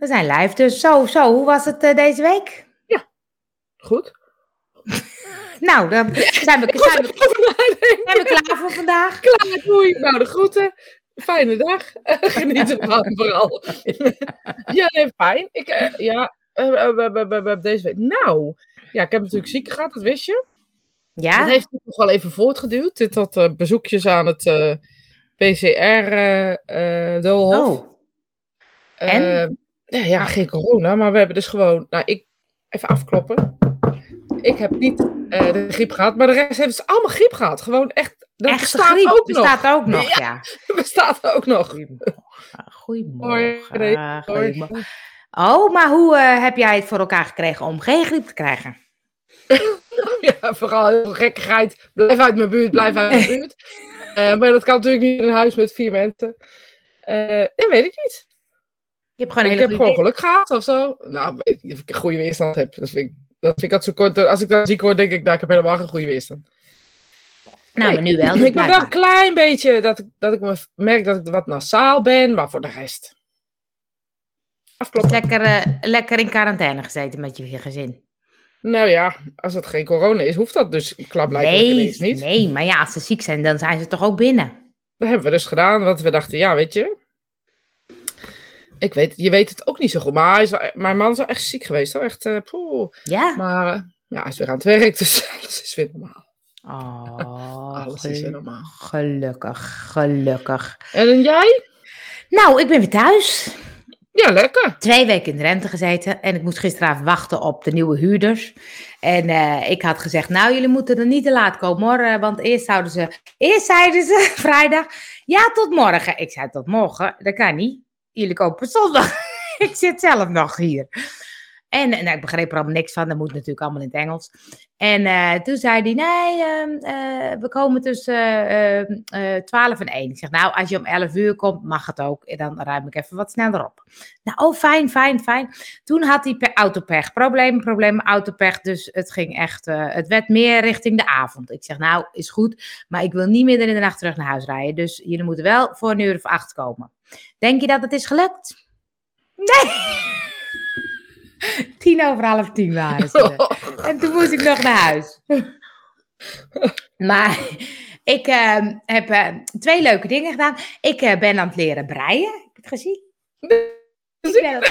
We zijn live, dus zo, zo. Hoe was het eh, deze week? Goed. Nou, dan zijn we, zijn we, zijn we klaar voor vandaag. Klaar, doei. Nou, de groeten. Fijne dag. Geniet ervan vooral. ja, nee, fijn. Ik, eh, ja, eh, deze week. Nou, ja, ik heb natuurlijk ziek gehad, dat wist je. Ja? Dat heeft nog wel even voortgeduwd. Dit had bezoekjes aan het eh, PCR-doolhof. Oh, en? Ja, ja, geen corona, maar we hebben dus gewoon. Nou, ik. Even afkloppen. Ik heb niet eh, de griep gehad, maar de rest heeft dus allemaal griep gehad. Gewoon echt. Dat echte bestaat griep ook bestaat nog. ook nog, Ja. ja. Dat bestaat ook nog. Goedemorgen. Goedemorgen. nee, goedemorgen. Oh, maar hoe eh, heb jij het voor elkaar gekregen om geen griep te krijgen? Ja, vooral heel veel gekkigheid. Blijf uit mijn buurt, blijf uit mijn buurt. Eh, maar dat kan natuurlijk niet in een huis met vier mensen. Dat weet ik niet. Je hebt gewoon een ik heb gewoon geluk gehad of zo. Nou, weet ik of ik een goede weerstand heb. Dat vind ik, dat vind ik altijd zo kort. Als ik dan ziek word, denk ik, nou, ik heb helemaal geen goede weerstand. Nou, maar nu wel. dus ik ben wel een klein beetje dat ik, dat ik me merk dat ik wat nasaal ben, maar voor de rest. Afkloppen. Lekker, eh, lekker in quarantaine gezeten met je gezin. Nou ja, als het geen corona is, hoeft dat dus klaarblijkelijk Nee, niet. nee, maar ja, als ze ziek zijn, dan zijn ze toch ook binnen. Dat hebben we dus gedaan, want we dachten, ja, weet je. Ik weet, je weet het ook niet zo goed, maar hij is wel, mijn man is wel echt ziek geweest, hoor. Echt, poeh. Ja? Maar eh, ja, hij is weer aan het werk, dus alles is weer normaal. Oh, Alles is weer normaal. gelukkig, gelukkig. En jij? Nou, ik ben weer thuis. Ja, lekker. Twee weken in de rente gezeten en ik moest gisteravond wachten op de nieuwe huurders. En eh, ik had gezegd, nou, jullie moeten er niet te laat komen hoor, want eerst zouden ze, eerst zeiden ze vrijdag, ja, tot morgen. Ik zei, tot morgen, dat kan niet. Jullie kopen zondag. ik zit zelf nog hier. En nou, ik begreep er allemaal niks van, dat moet natuurlijk allemaal in het Engels. En eh, toen zei hij, nee, ehm, eh, we komen tussen eh, eh, eh, 12 en 1. Ik zeg, nou, als je om 11 uur komt, mag het ook. En dan ruim ik even wat sneller op. Nou, oh, fijn, fijn, fijn. Toen had hij pe- autopech. Problemen, problemen, autopech. Dus het ging echt, het werd meer richting de avond. Ik zeg, nou, is goed. Maar ik wil niet midden in de nacht terug naar huis rijden. Dus jullie moeten wel voor een uur of acht komen. Denk je dat het is gelukt? Nee! Tien over half tien waren ze. En toen moest ik nog naar huis. Maar ik eh, heb eh, twee leuke dingen gedaan. Ik eh, ben aan het leren breien. Heb je het gezien? Ik ben, aan-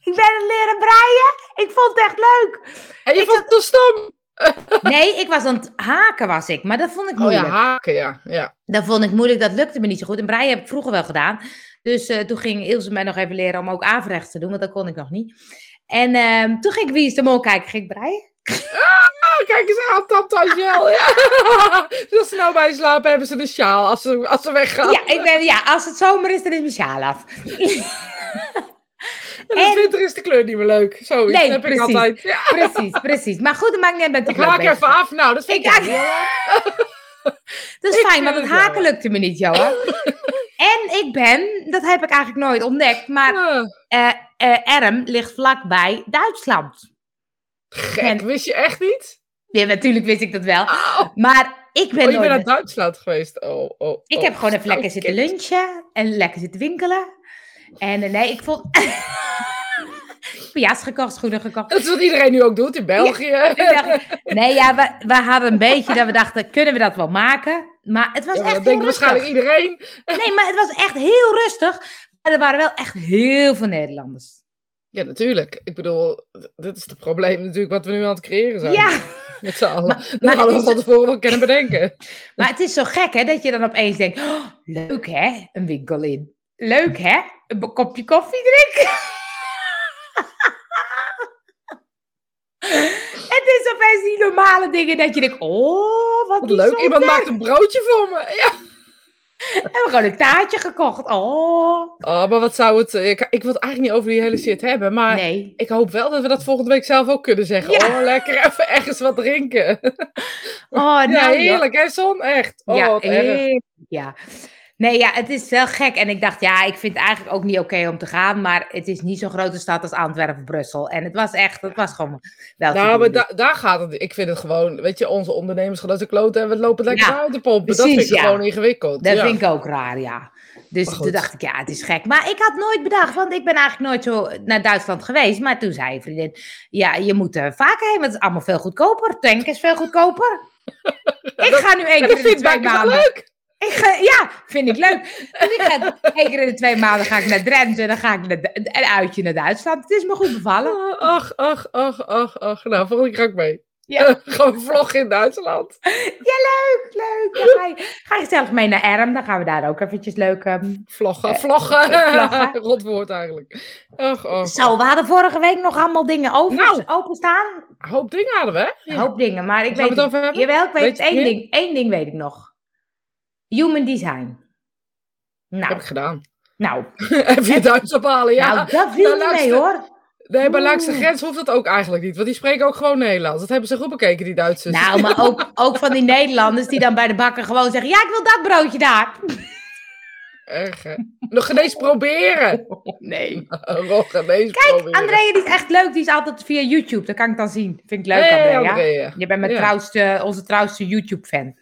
ik ben aan het leren breien. Ik vond het echt leuk. En je Ik vond het zo stom. Nee, ik was aan het haken, was ik. Maar dat vond ik Oh ja, moeilijk. haken, ja. ja. Dat vond ik moeilijk. Dat lukte me niet zo goed. En breien heb ik vroeger wel gedaan. Dus eh, toen ging Ilse mij nog even leren om ook averechts te doen. Want dat kon ik nog niet. En ehm, toen ging ik Wie is de Mol kijken. Ging ik breien. Ah, kijk eens aan, tante Angel. Ja. Ze nou bij slapen, hebben ze een sjaal als ze, als ze weggaan. Ja, ik ben, ja, als het zomer is, dan is mijn sjaal af. en in en- de winter is de kleur niet meer leuk. Zoiets Nee, heb ik altijd. Ja. Precies, precies. Maar goed, dat maakt niet uit. ben Ik haak even af. Nou, dat vind Ik ik, haak- heel Dat is Ik fijn, want het haken lukte me niet, Johan. en ik ben, dat heb ik eigenlijk nooit ontdekt, maar eh, Erm ligt vlakbij Duitsland. Gek, En- wist je echt niet? Ja, natuurlijk wist ik dat wel. Oh, Maar ik ben oh, je bent naar Duitsland geweest. Oh, oh, Ik oh. heb gewoon even lekker Scout zitten lunchen en lekker zitten winkelen. En nee, ik vond... ik jas gekocht, schoenen gekocht. Dat is wat iedereen nu ook doet in België. Ik dacht, nee, ja, we, we hadden een beetje dat we dachten, kunnen we dat wel maken? Maar het was Ja, echt dat denkt waarschijnlijk iedereen. Nee, maar het was echt heel rustig. Maar er waren wel echt heel veel Nederlanders. Ja, natuurlijk. Ik bedoel, dit is het probleem natuurlijk wat we nu aan het creëren zijn. Ja, Met z'n allen. Maar- dat hadden we van tevoren wel kunnen bedenken. maar het is zo gek hè, dat je dan opeens denkt, oh, leuk hè, een winkel in. Leuk hè, een kopje koffie drinken. Het is opeens die normale dingen dat je denkt, oh, wat, Wat leuk. Iemand maakt een broodje voor me. Ja. We hebben gewoon een taartje gekocht. Oh, Oh, maar wat zou het... Ik, ik wil het eigenlijk niet over die hele shit hebben, maar... nee. Ik hoop wel dat we dat volgende week zelf ook kunnen zeggen. Ja. Oh, lekker even ergens wat drinken. Oh, ja, nou, joh. heerlijk hè, Son? Echt. Oh, ja, wat erg. heerlijk, ja. Nee, ja, het is wel gek. En ik dacht, ja, ik vind het eigenlijk ook niet oké om te gaan. Maar het is niet zo'n grote stad als Antwerpen of Brussel. En het was echt, het was gewoon wel Nou, maar da- daar gaat het. Ik vind het gewoon, weet je, onze ondernemers gaan kloten en we lopen lekker Ja, uit pompen. dat vind ik ja. gewoon ingewikkeld. Dat ja. vind ik ook raar, ja. Dus toen dacht ik, ja, het is gek. Maar ik had nooit bedacht, want ik ben eigenlijk nooit zo naar Duitsland geweest. Maar toen zei een vriendin, ja, je moet er vaker heen, want het is allemaal veel goedkoper. Tank is veel goedkoper. ik ga nu één keer in twee maanden. leuk. Ik ga, ja, vind ik leuk. Dus ik ga één keer in de twee maanden ga ik naar Drenthe en dan ga ik naar, een uitje naar Duitsland. Het is me goed bevallen. Ach, ach, ach, ach, ach. Nou, volgende keer ga ik mee. Ja. Gewoon vloggen in Duitsland. Leuk, leuk. Dan ga je, ga je zelfs mee naar Erm, dan gaan we daar ook eventjes leuk... ehm, Vloggen, vloggen. vloggen. Rotwoord eigenlijk. Ach, ach. Zo, we hadden vorige week nog allemaal dingen over, Nou. openstaan. Een hoop dingen hadden we, hè? Een Ja. hoop dingen, maar ik weet het over? Jawel, ik weet, Weet één ding. Één ding weet ik nog. Human design. heb Nou, ik gedaan. nou, Even je Duits ophalen, ja. nou dat viel Nou, niet mee hoor. Nee, maar langs de grens hoeft dat ook eigenlijk niet. Want die spreken ook gewoon Nederlands. Dat hebben ze goed bekeken, die Duitsers. Nou, maar ook, ook van die Nederlanders die dan bij de bakker gewoon zeggen: Ja, ik wil dat broodje daar. Erg, hè? Nog geen eens proberen. Nee. Nog geen eens Kijk, proberen. Andrea die is echt leuk. Die is altijd via YouTube. Dat kan ik dan zien. Vind ik leuk, Hey, Andrea. Andrea. Je bent mijn Ja. trouwste, onze trouwste YouTube-fan.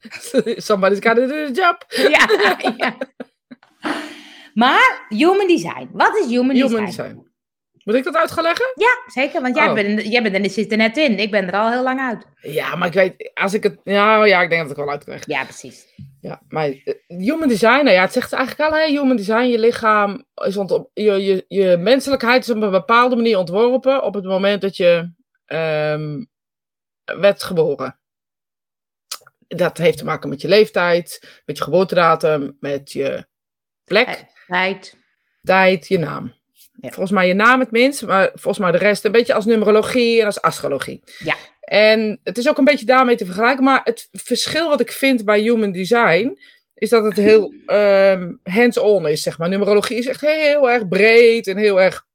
Somebody's got to do the job. Ja, ja. Maar human design. Wat is human, Human design? design. Moet ik dat uit gaan leggen? Ja, zeker. Want jij, Oh. bent, jij bent er, zit er net in. Ik ben er al heel lang uit. Ja, maar ik weet, als ik het... Ja, ja ik denk dat ik wel uit kan leggen. Ja, precies. Ja, maar eh, human design, nou ja, het zegt eigenlijk al, hè, human design, je lichaam is ont, je, je, je menselijkheid is op een bepaalde manier ontworpen op het moment dat je ehm, werd geboren. Dat heeft te maken met je leeftijd, met je geboortedatum, met je plek, Tijd. tijd, je naam. Ja. Volgens mij je naam het minst, maar volgens mij de rest een beetje als numerologie en als astrologie. Ja. En het is ook een beetje daarmee te vergelijken, maar het verschil wat ik vind bij human design is dat het heel ehm, hands-on is, zeg maar. Numerologie is echt heel erg breed en heel erg,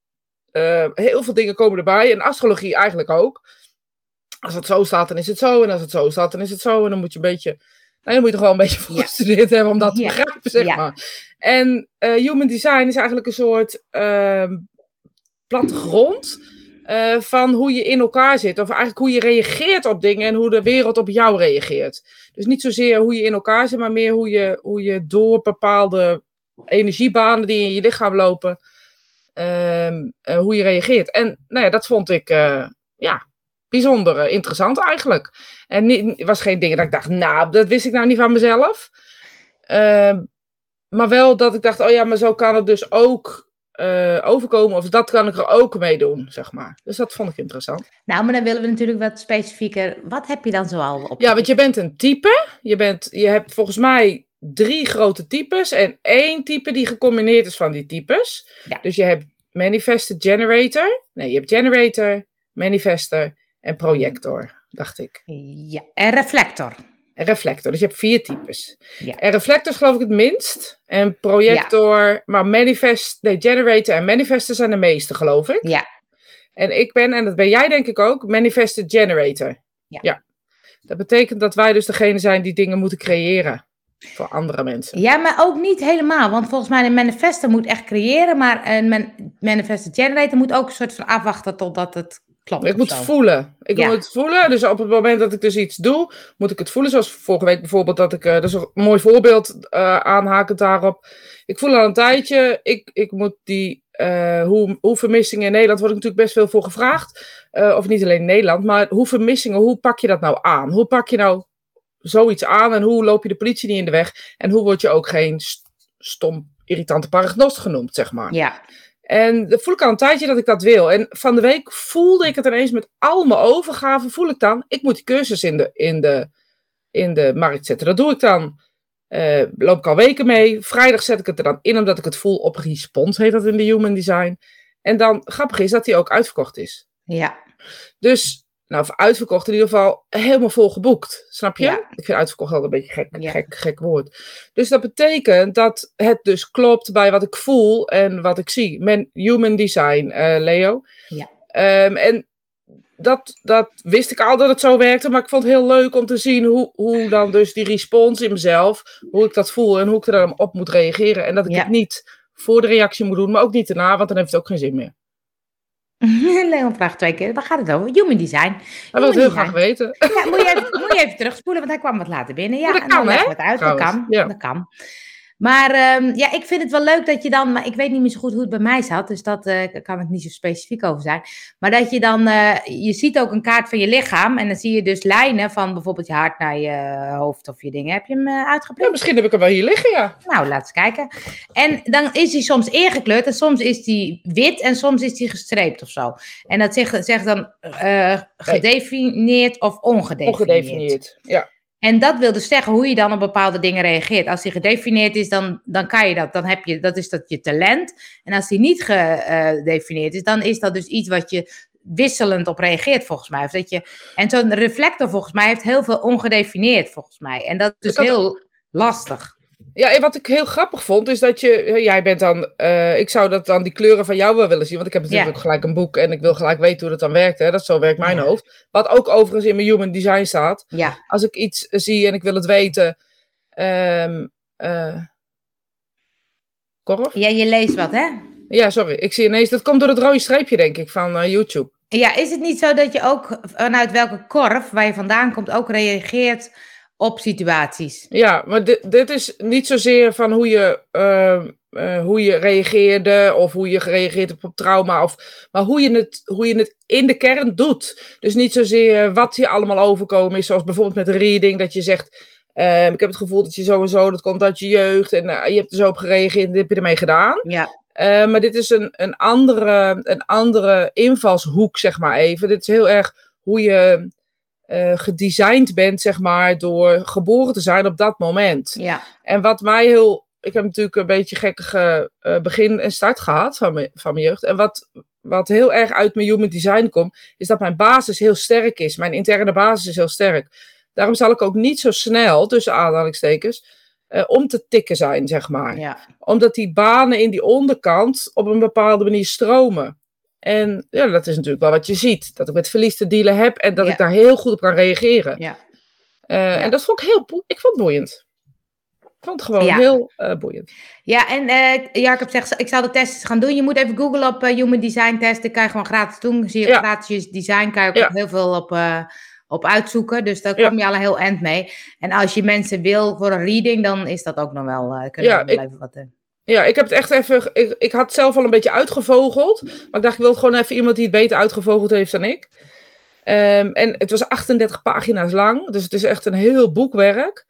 eh, heel veel dingen komen erbij. En astrologie eigenlijk ook. Als het zo staat, dan is het zo. En als het zo staat, dan is het zo. En dan moet je een beetje, nou, dan moet je toch wel een beetje Ja. gestudeerd hebben om dat te begrijpen, zeg maar. En eh, human design is eigenlijk een soort ehm plattegrond eh, van hoe je in elkaar zit. Of eigenlijk hoe je reageert op dingen en hoe de wereld op jou reageert. Dus niet zozeer hoe je in elkaar zit, maar meer hoe je, hoe je door bepaalde energiebanen die in je lichaam lopen, ehm, eh, hoe je reageert. En nou ja, dat vond ik ja, bijzonder eh, interessant eigenlijk. En niet- het was geen ding dat ik dacht, nou, dat wist ik nou niet van mezelf. Ehm, maar wel dat ik dacht, oh ja, maar zo kan het dus ook eh, overkomen. Of dat kan ik er ook mee doen, zeg maar. Dus dat vond ik interessant. Nou, maar dan willen we natuurlijk wat specifieker. Wat heb je dan zoal op? Ja, want je bent een type. Je, bent, je hebt volgens mij drie grote types. En één type die gecombineerd is van die types. Ja. Dus je hebt manifester generator. Nee, je hebt generator, manifester en projector, dacht ik. Ja, en reflector. En reflector. Dus je hebt vier types. Ja. En reflector is geloof ik het minst. En projector, maar manifest, nee, generator en manifester zijn de meeste, geloof ik. Ja, En ik ben, en dat ben jij denk ik ook, manifester generator. Ja. Dat betekent dat wij dus degene zijn die dingen moeten creëren voor andere mensen. ja, maar ook niet helemaal. Want volgens mij een manifester moet echt creëren. Maar een man manifester generator moet ook een soort van afwachten totdat het Ik moet zo. voelen. Ik Ja. moet het voelen. Dus op het moment dat ik dus iets doe, moet ik het voelen. Zoals vorige week bijvoorbeeld, dat ik, eh, dat is een mooi voorbeeld eh aanhakend daarop. Ik voel al een tijdje, ik, ik moet die, eh, hoe, hoe vermissingen in Nederland, wordt natuurlijk best veel voor gevraagd. Of niet alleen in Nederland, maar hoe vermissingen, hoe pak je dat nou aan? Hoe pak je nou zoiets aan en hoe loop je de politie niet in de weg? En hoe word je ook geen st- stom, irritante paragnost genoemd, zeg maar. Ja, En dat voel ik al een tijdje dat ik dat wil. En van de week voelde ik het ineens met al mijn overgave. Voel ik dan, ik moet die cursus in de, in de, in de markt zetten. Dat doe ik dan. eh, loop ik al weken mee. Vrijdag zet ik het er dan in, omdat ik het voel op respons, heet dat in de Human Design. En dan, grappig is dat die ook uitverkocht is. ja, Dus, nou, of uitverkocht in ieder geval helemaal vol geboekt. Snap je? Ja. Ik vind uitverkocht altijd een beetje gek, Ja. gek, gek woord. Dus dat betekent dat het dus klopt bij wat ik voel en wat ik zie. Men, human design, eh, Leo. Ja. Ehm, en dat, dat wist ik al dat het zo werkte, maar ik vond het heel leuk om te zien hoe, hoe dan dus die respons in mezelf, hoe ik dat voel en hoe ik er dan op moet reageren. En dat ik Ja. het niet voor de reactie moet doen, maar ook niet daarna, want dan heeft het ook geen zin meer. Leon vraagt twee keer. Waar gaat het over? Human design. Hij wil het heel graag weten. Ja, moet, je even, moet je even terugspoelen, want hij kwam wat later binnen. Ja, dat kan, hè, uit. Dat kan, Ja. dat kan. Maar ehm, ja, ik vind het wel leuk dat je dan, maar ik weet niet meer zo goed hoe het bij mij zat, dus dat uh, kan ik niet zo specifiek over zijn. Maar dat je dan, uh, je ziet ook een kaart van je lichaam en dan zie je dus lijnen van bijvoorbeeld je hart naar je hoofd of je dingen. Heb je hem uh, uitgeprint? Ja, misschien heb ik hem wel hier liggen, ja. Nou, laat eens kijken. En dan is hij soms ingekleurd en soms is hij wit en soms is hij gestreept of zo. En dat zegt, zegt dan gedefinieerd of ongedefinieerd. Ongedefinieerd, ja. En dat wil dus zeggen hoe je dan op bepaalde dingen reageert. Als die gedefinieerd is, dan, dan kan je dat. Dan heb je, dat is dat je talent. En als die niet gedefinieerd is, dan is dat dus iets wat je wisselend op reageert, volgens mij. Of dat je, en zo'n reflector, volgens mij, heeft heel veel ongedefinieerd, volgens mij. En dat is dus heel lastig. Ja, en wat ik heel grappig vond, is dat je, jij bent dan, uh, ik zou dat dan die kleuren van jou wel willen zien, want ik heb natuurlijk ja. ook gelijk een boek en ik wil gelijk weten hoe dat dan werkt, hè? dat zo werkt mijn ja. hoofd. Wat ook overigens in mijn human design staat. Ja. Als ik iets zie en ik wil het weten, um, uh, Korf? Ja, je leest wat, hè? Ja, sorry, ik zie ineens, dat komt door het rode streepje, denk ik, van uh, YouTube. Ja, is het niet zo dat je ook vanuit welke korf waar je vandaan komt ook reageert op situaties. Ja, maar dit, dit is niet zozeer van hoe je, uh, uh, hoe je reageerde of hoe je gereageerd hebt op trauma, of, maar hoe je, het, hoe je het in de kern doet. Dus niet zozeer wat je allemaal overkomen is, zoals bijvoorbeeld met reading, dat je zegt, uh, ik heb het gevoel dat je sowieso, dat komt uit je jeugd en je hebt er zo op gereageerd en dit heb je ermee gedaan. Ja. maar dit is een, een, andere, een andere invalshoek, zeg maar even. Dit is heel erg hoe je uh, gedesigned bent, zeg maar, door geboren te zijn op dat moment. Ja. En wat mij heel. Ik heb natuurlijk een beetje gekkige uh, begin en start gehad van, me, van mijn jeugd. En wat, wat heel erg uit mijn human design komt, is dat mijn basis heel sterk is. Mijn interne basis is heel sterk. Daarom zal ik ook niet zo snel, tussen aanhalingstekens, uh, om te tikken zijn, zeg maar. Ja. Omdat die banen in die onderkant op een bepaalde manier stromen. En ja, dat is natuurlijk wel wat je ziet. Dat ik met verlies te dealen heb en dat Ja. ik daar heel goed op kan reageren. Ja. Eh, En dat vond ik heel ik vond het boeiend. Ik vond het gewoon Ja. heel eh, boeiend. Ja, en eh Jacob zegt, ik zou de test gaan doen. Je moet even googlen op Human Design Test. Dat kan je gewoon gratis doen. Zie je gratis je design, kan je ook heel veel op, op uitzoeken. Dus daar kom je al een heel eind mee. En als je mensen wil voor een reading, dan is dat ook nog wel, kunnen Ja, we ik- even wat... Ja, ik heb het echt even. Ik, ik had het zelf al een beetje uitgevogeld. Maar ik dacht, ik wil gewoon even iemand die het beter uitgevogeld heeft dan ik. Ehm, en het was 38 pagina's lang. Dus het is echt een heel boekwerk.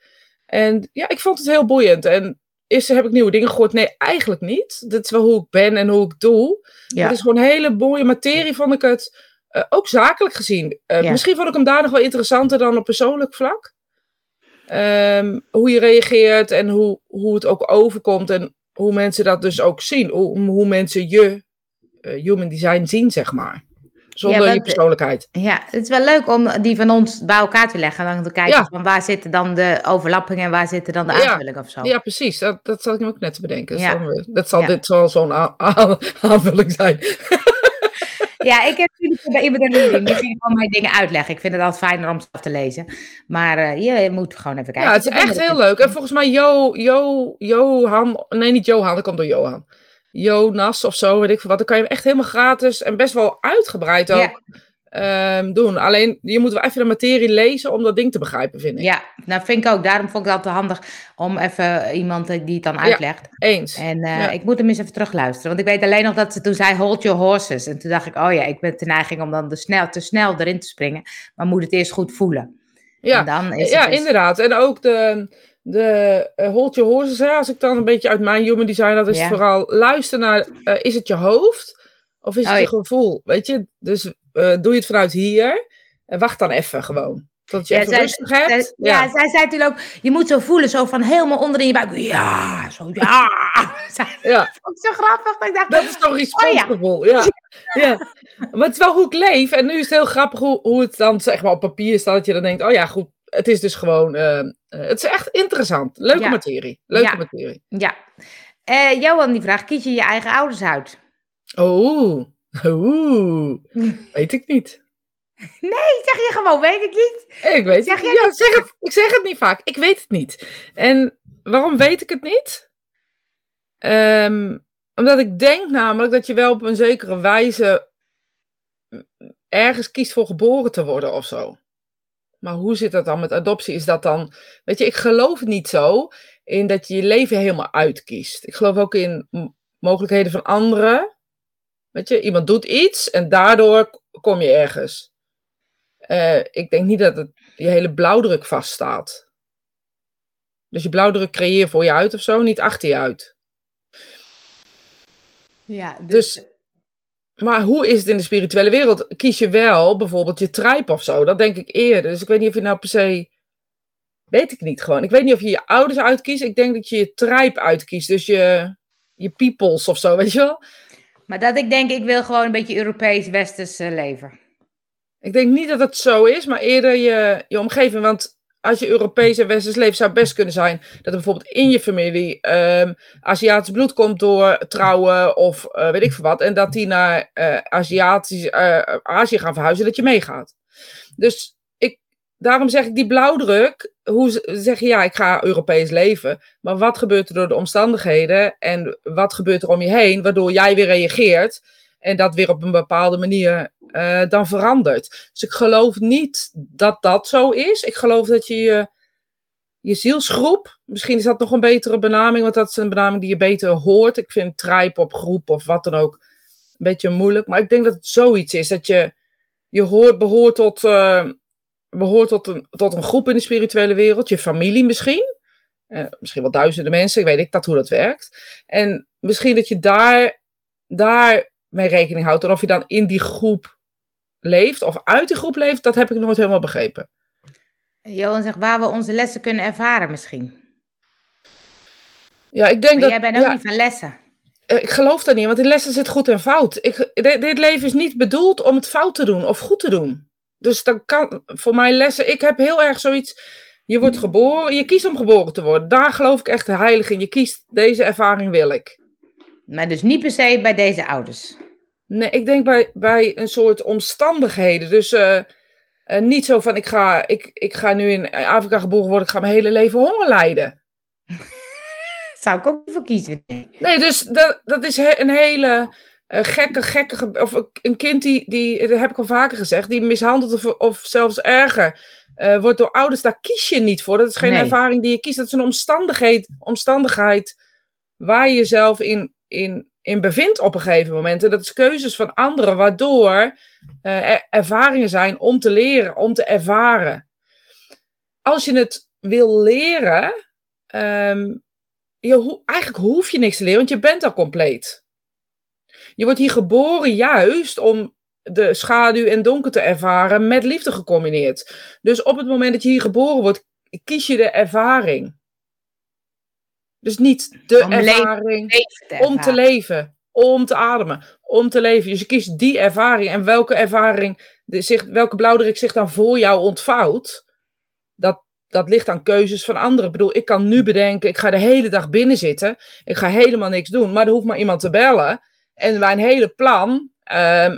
En ja, ik vond het heel boeiend. En eerst heb ik nieuwe dingen gehoord. Nee, eigenlijk niet. Dit is wel hoe ik ben en hoe ik doe. ja. Het is gewoon een hele mooie materie, vond ik het. eh, ook zakelijk gezien. Eh, Ja. Misschien vond ik hem daar nog wel interessanter dan op persoonlijk vlak. Ehm, hoe je reageert en hoe, hoe het ook overkomt. En hoe mensen dat dus ook zien. Hoe, hoe mensen je eh, human design zien, zeg maar. Zonder Ja, je persoonlijkheid. Ja, het is wel leuk om die van ons bij elkaar te leggen. En dan te kijken Ja. van waar zitten dan de overlappingen en waar zitten dan de Ja. aanvullingen of zo. Ja, precies. Dat, dat zat ik me ook net te bedenken. Dat, dat zal dit zal zo'n aanvulling zijn. Ja, ik heb natuurlijk bij iemand een reading. Die ging gewoon mij dingen uitleggen. Ik vind het altijd fijner om zelf te lezen. Maar eh, je moet gewoon even kijken. Ja, het is echt heel leuk. En volgens mij Jo, Jo, Johan, nee niet Johan, dat komt door Johan. Jonas of zo, weet ik veel wat. Dan kan je hem echt helemaal gratis en best wel uitgebreid ook Ja. Ehm, doen. Alleen, je moet wel even de materie lezen om dat ding te begrijpen, vind ik. Ja, nou vind ik ook. Daarom vond ik het altijd handig om even iemand eh, die het dan uitlegt. Eens. En eh, Ja. ik moet hem eens even terugluisteren. Want ik weet alleen nog dat ze toen zei, hold your horses. En toen dacht ik, oh ja, ik ben de neiging om dan de snel, te snel erin te springen. Maar moet het eerst goed voelen. Ja, En dan is ja het dus- inderdaad. En ook de, de eh, hold your horses, hè, als ik dan een beetje uit mijn human design, dat is Ja. vooral luister naar, is het je hoofd of is het Oh, je ja. gevoel? Weet je, dus eh, doe je het vanuit hier en wacht dan even gewoon. Tot je Ja, even zij- rustig hebt. ja. zij zei natuurlijk ook, je moet zo voelen, zo van helemaal onder in je buik. Ja, zo ja. Ja. vond ik zo grappig. Ik dacht, Dat is toch Oh, responsgevoel, ja. ja. Maar het is wel hoe ik leef. En nu is het heel grappig hoe, hoe het dan zeg maar op papier staat. Dat je dan denkt, oh ja, goed. Het is dus gewoon, eh, eh, het is echt interessant. Leuke materie. Leuke materie. ja. Eh, Johan die vraagt, kies je je eigen ouders uit? Oeh, oeh, weet ik niet. Nee, zeg je gewoon, weet ik niet. Ik weet Zeg het niet. Ja, niet? zeg het, ik zeg het niet vaak. Ik weet het niet. En waarom weet ik het niet? Ehm, omdat ik denk namelijk dat je wel op een zekere wijze ergens kiest voor geboren te worden of zo. Maar hoe zit dat dan met adoptie? Is dat dan. Weet je, ik geloof niet zo. in dat je je leven helemaal uitkiest. Ik geloof ook in mogelijkheden van anderen. Weet je, iemand doet iets en daardoor kom je ergens. Eh, ik denk niet dat het je hele blauwdruk vaststaat. Dus je blauwdruk creëer voor je uit of zo, niet achter je uit. Ja, Dus- Maar hoe is het in de spirituele wereld? Kies je wel bijvoorbeeld je tribe of zo? Dat denk ik eerder. Dus ik weet niet of je nou per se. Weet ik niet gewoon. Ik weet niet of je je ouders uitkiest. Ik denk dat je je tribe uitkiest. Dus je, je peoples of zo, weet je wel? Maar dat ik denk, ik wil gewoon een beetje Europees, Westers eh, leven. Ik denk niet dat het zo is, maar eerder je, je omgeving. Want als je Europees en Westers leeft, zou best kunnen zijn dat er bijvoorbeeld in je familie ehm Aziatisch bloed komt door trouwen of eh, weet ik veel wat. En dat die naar eh, Aziatisch, Azië gaan verhuizen, dat je meegaat. Dus daarom zeg ik die blauwdruk. Hoe zeg je ja, ik ga Europees leven. Maar wat gebeurt er door de omstandigheden en wat gebeurt er om je heen, waardoor jij weer reageert en dat weer op een bepaalde manier eh, dan verandert. Dus ik geloof niet dat dat zo is. Ik geloof dat je je, je zielsgroep, misschien is dat nog een betere benaming, want dat is een benaming die je beter hoort. Ik vind tribe op groep of wat dan ook een beetje moeilijk. Maar ik denk dat het zoiets is, dat je, je hoort, behoort, tot, eh, behoort tot, een, tot een groep in de spirituele wereld, je familie misschien. Eh, misschien wel duizenden mensen, ik weet niet dat hoe dat werkt. En misschien dat je daar, daar mee rekening houdt. En of je dan in die groep leeft of uit die groep leeft, dat heb ik nooit helemaal begrepen. Johan zegt, waar we onze lessen kunnen ervaren misschien. Ja, ik denk Maar dat. jij bent ook ja, niet van lessen. eh, ik geloof dat niet, want in lessen zit goed en fout. Ik, dit, dit leven is niet bedoeld om het fout te doen of goed te doen. Dus dan kan voor mij lessen. Ik heb heel erg zoiets. Je wordt geboren, je kiest om geboren te worden. Daar geloof ik echt heilig in. Je kiest deze ervaring wil ik. Maar dus niet per se bij deze ouders. Nee, ik denk bij, bij een soort omstandigheden. Dus eh, eh, niet zo van ik ga, ik, ik ga nu in Afrika geboren worden, ik ga mijn hele leven honger lijden. Zou ik ook niet voor kiezen. Nee, dus dat, dat is he- een hele eh, gekke, gekke. ge- Of een kind die, die, dat heb ik al vaker gezegd, die mishandeld of, of zelfs erger eh, wordt door ouders, daar kies je niet voor. Dat is geen Nee. ervaring die je kiest. Dat is een omstandigheid, omstandigheid waar je jezelf in, in, in bevindt op een gegeven moment. En dat is keuzes van anderen, waardoor eh, er ervaringen zijn om te leren, om te ervaren. Als je het wil leren, je ho- eigenlijk hoef je niks te leren, want je bent al compleet. Je wordt hier geboren juist om de schaduw en donker te ervaren met liefde gecombineerd. Dus op het moment dat je hier geboren wordt, kies je de ervaring. Dus niet de Om ervaring Leven te om te leven, om te ademen, om te leven. Dus je kiest die ervaring en welke ervaring, de, zich, welke blauwdruk zich dan voor jou ontvouwt, dat, dat ligt aan keuzes van anderen. Ik bedoel, ik kan nu bedenken, ik ga de hele dag binnen zitten, ik ga helemaal niks doen, maar er hoeft maar iemand te bellen en mijn hele plan ehm,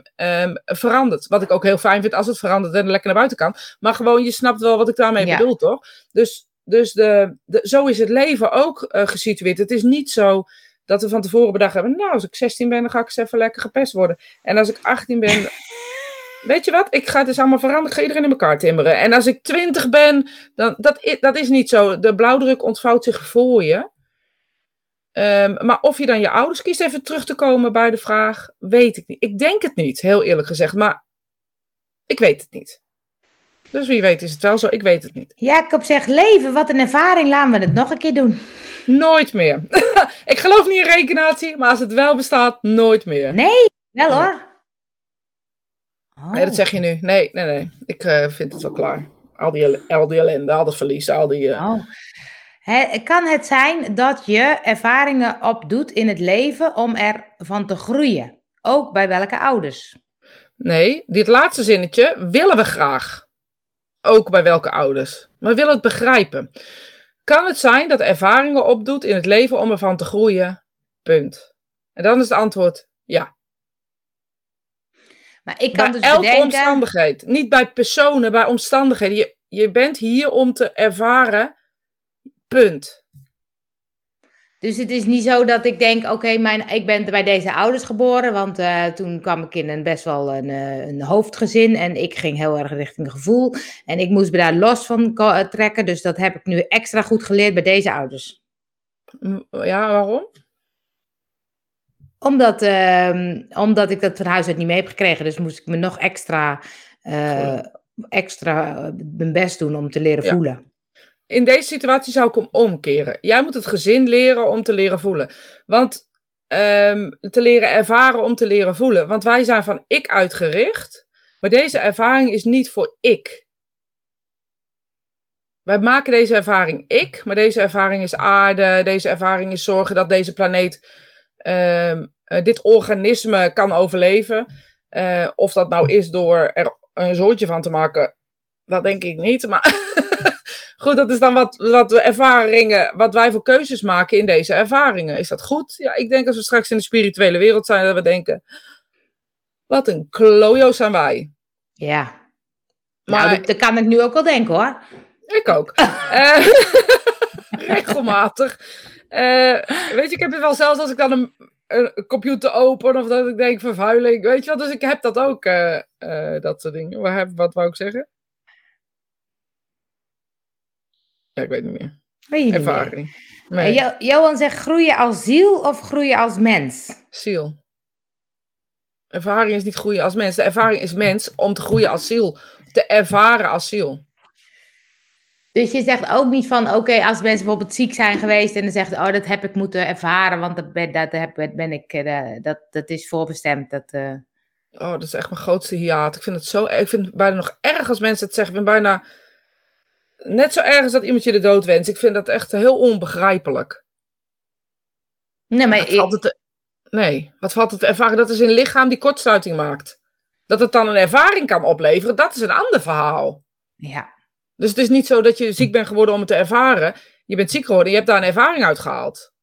verandert. Wat ik ook heel fijn vind als het verandert en lekker naar buiten kan. Maar gewoon, je snapt wel wat ik daarmee Ja. bedoel, toch? Dus, dus de, de, zo is het leven ook eh, gesitueerd. Het is niet zo dat we van tevoren bedacht hebben, nou, als ik 16 ben, dan ga ik eens even lekker gepest worden. En als ik 18 ben, weet je wat, ik ga het dus allemaal veranderen, ik ga iedereen in elkaar timmeren. En als ik 20 ben, dan, dat, dat is niet zo. De blauwdruk ontvouwt zich voor je. Ehm, maar of je dan je ouders kiest, even terug te komen bij de vraag, weet ik niet. Ik denk het niet, heel eerlijk gezegd, maar ik weet het niet. Dus wie weet is het wel zo, ik weet het niet. Jacob zegt, leven, wat een ervaring, laten we het nog een keer doen. Nooit meer. ik geloof niet in reïncarnatie, maar als het wel bestaat, nooit meer. Nee, wel hoor. Oh. Nee, dat zeg je nu. Nee, nee, nee. Ik eh, vind het wel klaar. Al die, al die ellende, al dat verlies, al die... eh, Oh. Kan het zijn dat je ervaringen opdoet in het leven om ervan te groeien? Ook bij welke ouders? Nee, dit laatste zinnetje willen we graag. Ook bij welke ouders. Maar we willen het begrijpen. Kan het zijn dat ervaringen opdoet in het leven om ervan te groeien? Punt. En dan is het antwoord ja. Maar ik kan bij dus elke bedenken... omstandigheid. Niet bij personen, bij omstandigheden. Je, je bent hier om te ervaren. Punt. Dus het is niet zo dat ik denk, oké, mijn ik ben bij deze ouders geboren, want eh, toen kwam ik in een best wel een, eh, een hoofdgezin en ik ging heel erg richting gevoel. En ik moest me daar los van eh, trekken, dus dat heb ik nu extra goed geleerd bij deze ouders. Ja, waarom? Omdat, ehm, omdat ik dat van huis uit niet mee heb gekregen. Dus moest ik me nog extra, uh, extra mijn best doen om te leren voelen. In deze situatie zou ik hem omkeren. Jij moet het gezin leren om te leren voelen. Want um, te leren ervaren om te leren voelen. Want wij zijn van ik uitgericht. Maar deze ervaring is niet voor ik. Wij maken deze ervaring ik, maar deze ervaring is aarde. Deze ervaring is zorgen dat deze planeet, uh, dit organisme kan overleven. Uh, of dat nou is door er een zoortje van te maken, dat denk ik niet. Maar goed, dat is dan wat, wat we ervaringen, wat wij voor keuzes maken in deze ervaringen. Is dat goed? Ja, ik denk als we straks in de spirituele wereld zijn, dat we denken, wat een klojo zijn wij. Ja. Maar nou, dat, kan ik nu ook wel denken hoor. Ik ook. uh, regelmatig. Uh, weet je, ik heb het wel zelfs als ik dan een, een, computer open of dat ik denk vervuiling. Weet je wel, dus ik heb dat ook, uh, dat soort dingen. Wat, wat wou ik zeggen? Ja, ik weet niet meer. Weet je Ervaring. Nee. Jo Johan zegt groeien als ziel of groeien als mens? Ziel. Ervaring is niet groeien als mens. De ervaring is mens om te groeien als ziel. Te ervaren als ziel. Dus je zegt ook niet van, oké, als mensen bijvoorbeeld ziek zijn geweest en dan zegt, oh, dat heb ik moeten ervaren, want dat ben, dat heb, ben ik, uh, dat, dat is voorbestemd. Dat, uh... Oh, dat is echt mijn grootste hiaat. Ik vind het zo, ik vind het bijna nog erg als mensen het zeggen. Ik ben bijna net zo erg als dat iemand je de dood wenst. Ik vind dat echt heel onbegrijpelijk. Nee, maar... Wat valt het, nee, wat valt het te ervaren? Dat is een lichaam die kortsluiting maakt. Dat het dan een ervaring kan opleveren, dat is een ander verhaal. Ja. Dus het is niet zo dat je ziek bent geworden om het te ervaren. Je bent ziek geworden, je hebt daar een ervaring uit gehaald.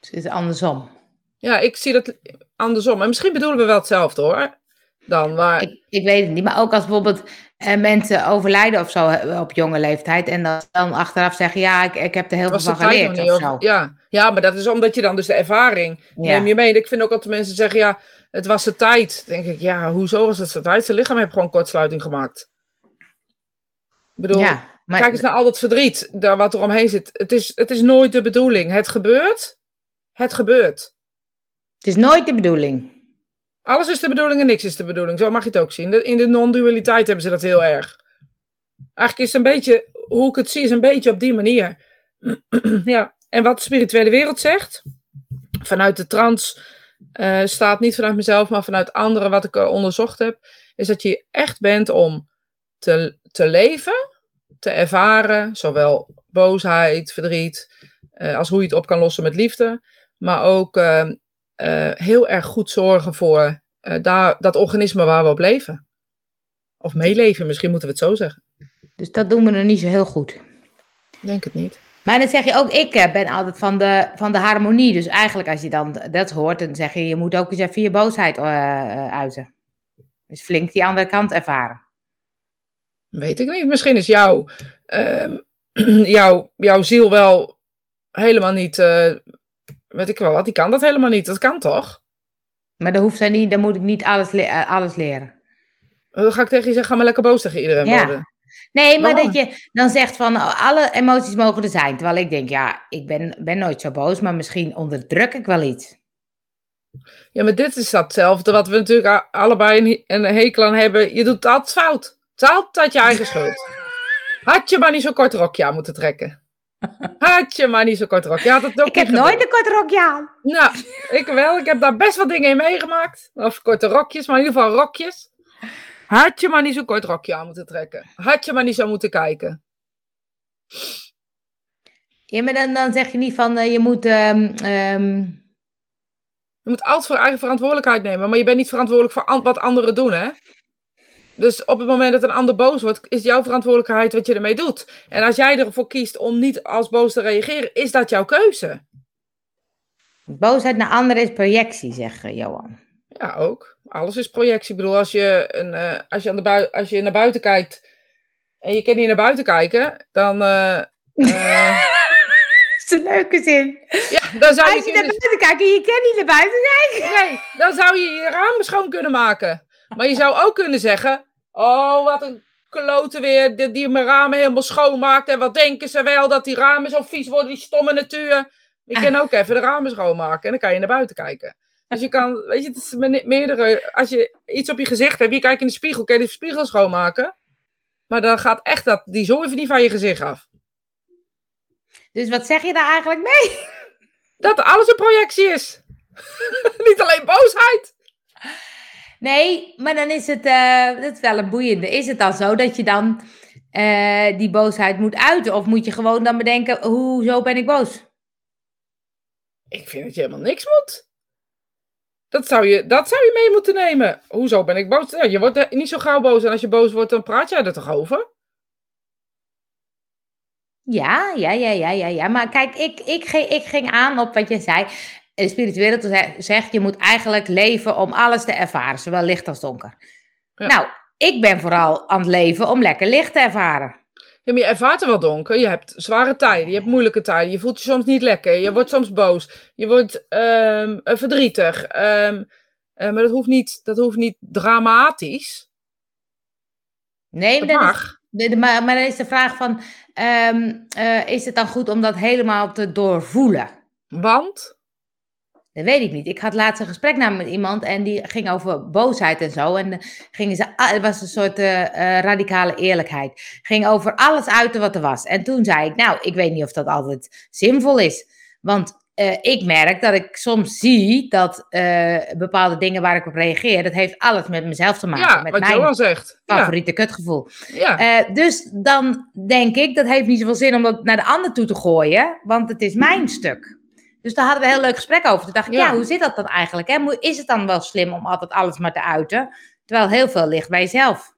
Het is andersom. Ja, ik zie dat andersom. En misschien bedoelen we wel hetzelfde hoor. Dan, maar... ik, ik weet het niet, maar ook als bijvoorbeeld eh, mensen overlijden of zo eh, op jonge leeftijd. En dan, dan achteraf zeggen, ja, ik, ik heb er heel veel van geleerd of zo. Ja. ja, maar dat is omdat je dan dus de ervaring neem je mee. Ik vind ook dat de mensen zeggen, ja, het was de tijd. Dan denk ik, ja, hoezo was het de tijd? Zijn lichaam heeft gewoon kortsluiting gemaakt. Ik bedoel, ja, maar... kijk eens naar al dat verdriet daar wat er omheen zit. Het is, het is nooit de bedoeling. Het gebeurt. Het gebeurt. Het is nooit de bedoeling. Alles is de bedoeling en niks is de bedoeling. Zo mag je het ook zien. In de non-dualiteit hebben ze dat heel erg. Eigenlijk is een beetje, hoe ik het zie, is een beetje op die manier. ja, en wat de spirituele wereld zegt, vanuit de trans uh, staat niet vanuit mezelf, maar vanuit anderen, wat ik onderzocht heb, is dat je echt bent om te, te leven, te ervaren, zowel boosheid, verdriet, uh, als hoe je het op kan lossen met liefde, maar ook uh, heel erg goed zorgen voor daar, dat organisme waar we op leven. Of meeleven, misschien moeten we het zo zeggen. Dus dat doen we nog niet zo heel goed. Denk het niet. Maar dan zeg je ook, ik ben altijd van de, van de harmonie. Dus eigenlijk als je dan dat hoort, dan zeg je, je moet ook eens even je boosheid uh, uiten. Dus flink die andere kant ervaren. Weet ik niet. Misschien is jouw, uh, jouw, jouw ziel wel helemaal niet. Uh, weet ik wel wat, die kan dat helemaal niet. Dat kan toch? Maar dan hoeft zij niet, dan moet ik niet alles, le alles leren. Dan ga ik tegen je zeggen, ga maar lekker boos tegen iedereen ja. worden. Nee, maar dat je dan zegt van alle emoties mogen er zijn. Terwijl ik denk, ja, ik ben, ben nooit zo boos, maar misschien onderdruk ik wel iets. Ja, maar dit is datzelfde wat we natuurlijk allebei een, hekel aan hebben. Je doet altijd fout. Het is altijd je eigen schuld. Had je maar niet zo'n kort rokje aan moeten trekken. Had je maar niet zo'n kort rokje aan. Ik heb nooit een kort rokje aan. Nou, ik wel. Ik heb daar best wat dingen in meegemaakt. Of korte rokjes, maar in ieder geval rokjes. Had je maar niet zo'n kort rokje aan moeten trekken. Had je maar niet zo moeten kijken. Ja, maar dan, dan zeg je niet van uh, je moet. Um, um... Je moet altijd voor eigen verantwoordelijkheid nemen. Maar je bent niet verantwoordelijk voor an wat anderen doen, hè? Dus op het moment dat een ander boos wordt, is jouw verantwoordelijkheid wat je ermee doet. En als jij ervoor kiest om niet als boos te reageren, is dat jouw keuze. Boosheid naar anderen is projectie, zegt Johan. Ja, ook. Alles is projectie. Ik bedoel, als je, een, uh, als je, aan de bui als je naar buiten kijkt en je kan niet naar buiten kijken, dan. Uh, uh... dat is een leuke zin. Ja, dan zou als je, je naar buiten kijkt en je kan niet naar buiten kijken. Nee, dan zou je je ramen schoon kunnen maken. Maar je zou ook kunnen zeggen: Oh, wat een kloten weer, die, die mijn ramen helemaal schoonmaakt. En wat denken ze wel, dat die ramen zo vies worden, die stomme natuur. Je kan ook even de ramen schoonmaken en dan kan je naar buiten kijken. Dus je kan, weet je, het is meerdere, als je iets op je gezicht hebt, je kijkt in de spiegel, kan je de spiegel schoonmaken. Maar dan gaat echt dat, die zooi niet van je gezicht af. Dus wat zeg je daar eigenlijk mee? Dat alles een projectie is. niet alleen boosheid. Nee, maar dan is het, eh, dat is wel een boeiende. Is het dan zo dat je dan eh, die boosheid moet uiten? Of moet je gewoon dan bedenken, hoezo ben ik boos? Ik vind dat je helemaal niks moet. Dat zou je, dat zou je mee moeten nemen. Hoezo ben ik boos? Ja, je wordt niet zo gauw boos. En als je boos wordt, dan praat jij er toch over? Ja, ja, ja, ja, ja, ja. Maar kijk, ik, ik, ging, ik ging aan op wat je zei. De spirituele ze- zegt, je moet eigenlijk leven om alles te ervaren, zowel licht als donker. Ja. Nou, ik ben vooral aan het leven om lekker licht te ervaren. Ja, maar je ervaart er wel donker. Je hebt zware tijden, je hebt moeilijke tijden. Je voelt je soms niet lekker. Je wordt soms boos. Je wordt ehm, eh, verdrietig. Ehm, eh, maar dat hoeft, niet, dat hoeft niet dramatisch. Nee, Dat maar, dan is, mag. de- maar, maar dan is de vraag van, ehm, eh, is het dan goed om dat helemaal te doorvoelen? Want? Dat weet ik niet. Ik had laatst een gesprek namelijk met iemand en die ging over boosheid en zo. En dan gingen ze, het was een soort eh, eh, radicale eerlijkheid. Ging over alles uiten wat er was. En toen zei ik, nou, ik weet niet of dat altijd zinvol is. Want eh, ik merk dat ik soms zie dat eh, bepaalde dingen waar ik op reageer, dat heeft alles met mezelf te maken. Ja, met wat mijn Johan zegt. Ja, favoriete kutgevoel. ja. Eh, dus dan denk ik, dat heeft niet zoveel zin om dat naar de ander toe te gooien, want het is mijn stuk. Dus daar hadden we een heel leuk gesprek over. Toen dacht ik, ja, Ja. hoe zit dat dan eigenlijk? Hè? Is het dan wel slim om altijd alles maar te uiten? Terwijl heel veel ligt bij jezelf.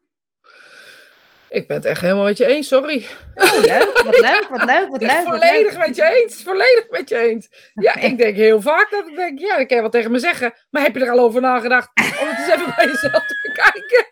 Ik ben het echt helemaal met je eens, sorry. Oh, leuk, wat leuk, wat leuk, wat leuk. wat volledig leuk. met je eens. Volledig met je eens. Ja, ik denk heel vaak dat ik denk, ja, dat kan je wel tegen me zeggen. Maar heb je er al over nagedacht om het eens even bij jezelf te bekijken?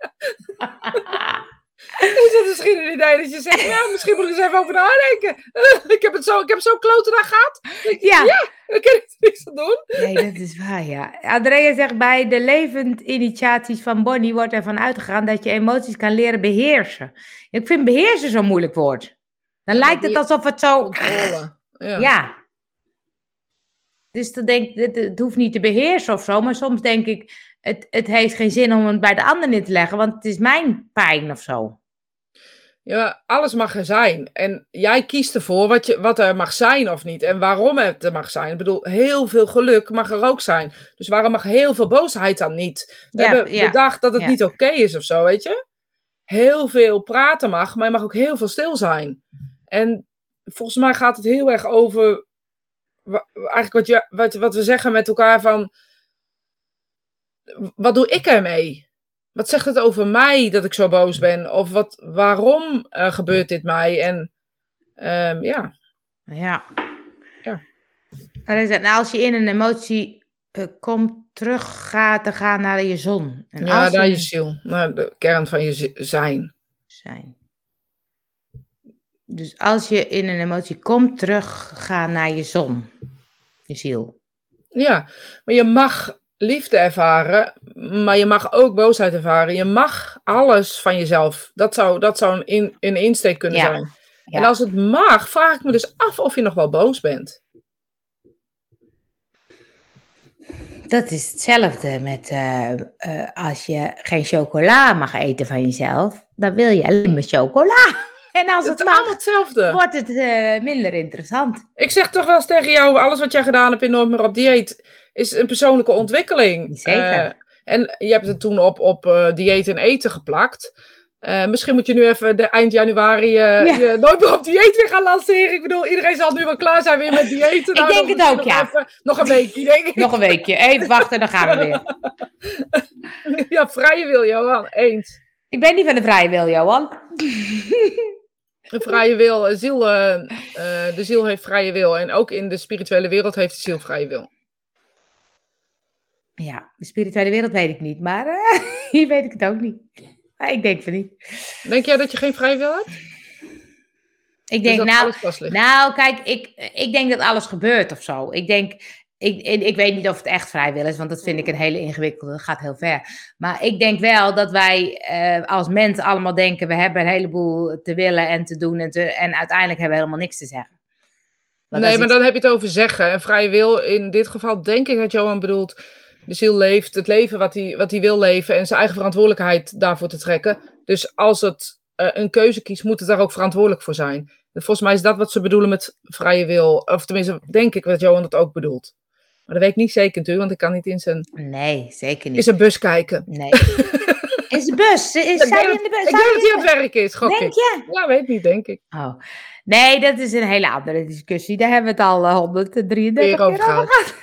Is dat misschien een idee dat je zegt, ja, misschien moet ik eens even over nadenken. ik heb het zo, ik heb zo'n klote dag gehad. Ik- Ja. ja, dan kan ik er niks aan doen. Nee, dat is waar, ja. Andrea zegt, bij de levendinitiaties van Bonnie wordt ervan uitgegaan dat je emoties kan leren beheersen. Ik vind beheersen zo'n moeilijk woord. Dan lijkt het alsof het zo... Ja. Ja. Dus dan denk ik, het, het hoeft niet te beheersen of zo, maar soms denk ik, het, het heeft geen zin om het bij de ander neer te leggen, want het is mijn pijn of zo. Ja, alles mag er zijn. En jij kiest ervoor wat, je, wat er mag zijn of niet. En waarom het er mag zijn. Ik bedoel, heel veel geluk mag er ook zijn. Dus waarom mag heel veel boosheid dan niet? We Ja, hebben ja, bedacht dat het ja. niet oké is of zo, weet je? Heel veel praten mag, maar je mag ook heel veel stil zijn. En volgens mij gaat het heel erg over... Eigenlijk wat, je, wat, wat we zeggen met elkaar van... Wat doe ik ermee? Wat zegt het over mij dat ik zo boos ben? Of wat, waarom eh, gebeurt dit mij? En ehm, ja, Ja. Ja. En nou, als je in een emotie eh, komt, terug gaat, dan ga naar je zon. En ja naar je ziel, naar de kern van je zi- zijn. zijn. Dus als je in een emotie komt, terug ga naar je zon. Je ziel. Ja, maar je mag liefde ervaren, maar je mag ook boosheid ervaren. Je mag alles van jezelf. Dat zou, dat zou een, in, een insteek kunnen Ja. zijn. Ja. En als het mag, vraag ik me dus af of je nog wel boos bent. Dat is hetzelfde met eh, eh, als je geen chocola mag eten van jezelf, dan wil je alleen maar chocola. En als Het het mag, hetzelfde. wordt het eh, minder interessant. Ik zeg toch wel eens tegen jou, alles wat jij gedaan hebt in Nooit meer op dieet, is een persoonlijke ontwikkeling. Zeker. Eh, en je hebt het toen op, op eh, dieet en eten geplakt. Eh, misschien moet je nu even de eind januari Ja. je Nooit meer op dieet weer gaan lanceren. Ik bedoel, iedereen zal nu wel klaar zijn weer met diëten. Nou, Ik denk dan het ook, misschien ja. nog even- nog een weekje, denk ik. Nog een weekje, even wachten, dan gaan we weer. ja, vrije wil, Johan. Eens. Ik ben niet van de vrije wil, Johan. Een vrije wil. Ziel, de ziel heeft vrije wil. En ook in de spirituele wereld heeft de ziel vrije wil. Ja, de spirituele wereld weet ik niet, maar eh, hier weet ik het ook niet. Maar ik denk van niet. Denk jij dat je geen vrije wil hebt? Ik Dus denk, nou? Nou, kijk, ik, ik denk dat alles gebeurt of zo. Ik denk, ik, ik weet niet of het echt vrijwillig is, want dat vind ik een hele ingewikkelde. Dat gaat heel ver. Maar ik denk wel dat wij eh, als mensen allemaal denken: we hebben een heleboel te willen en te doen. En, te, en uiteindelijk hebben we helemaal niks te zeggen. nee, maar dan heb je het over zeggen. En vrije wil, in dit geval denk ik dat Johan bedoelt. De ziel leeft het leven wat hij, wat hij wil leven en zijn eigen verantwoordelijkheid daarvoor te trekken. Dus als het uh, een keuze kiest, moet het daar ook verantwoordelijk voor zijn. Volgens mij is dat wat ze bedoelen met vrije wil. Of tenminste, denk ik dat Johan dat ook bedoelt. Maar dat weet ik niet zeker natuurlijk, want ik kan niet in zijn, nee, zeker niet. in zijn bus kijken. Nee. Is de bus? Is, ik in de bus? Ik denk dat hij op werk is, gok denk je? Ja, weet niet, denk ik. Oh. Nee, dat is een hele andere discussie. Daar hebben we het al uh, 133 keer over gehad.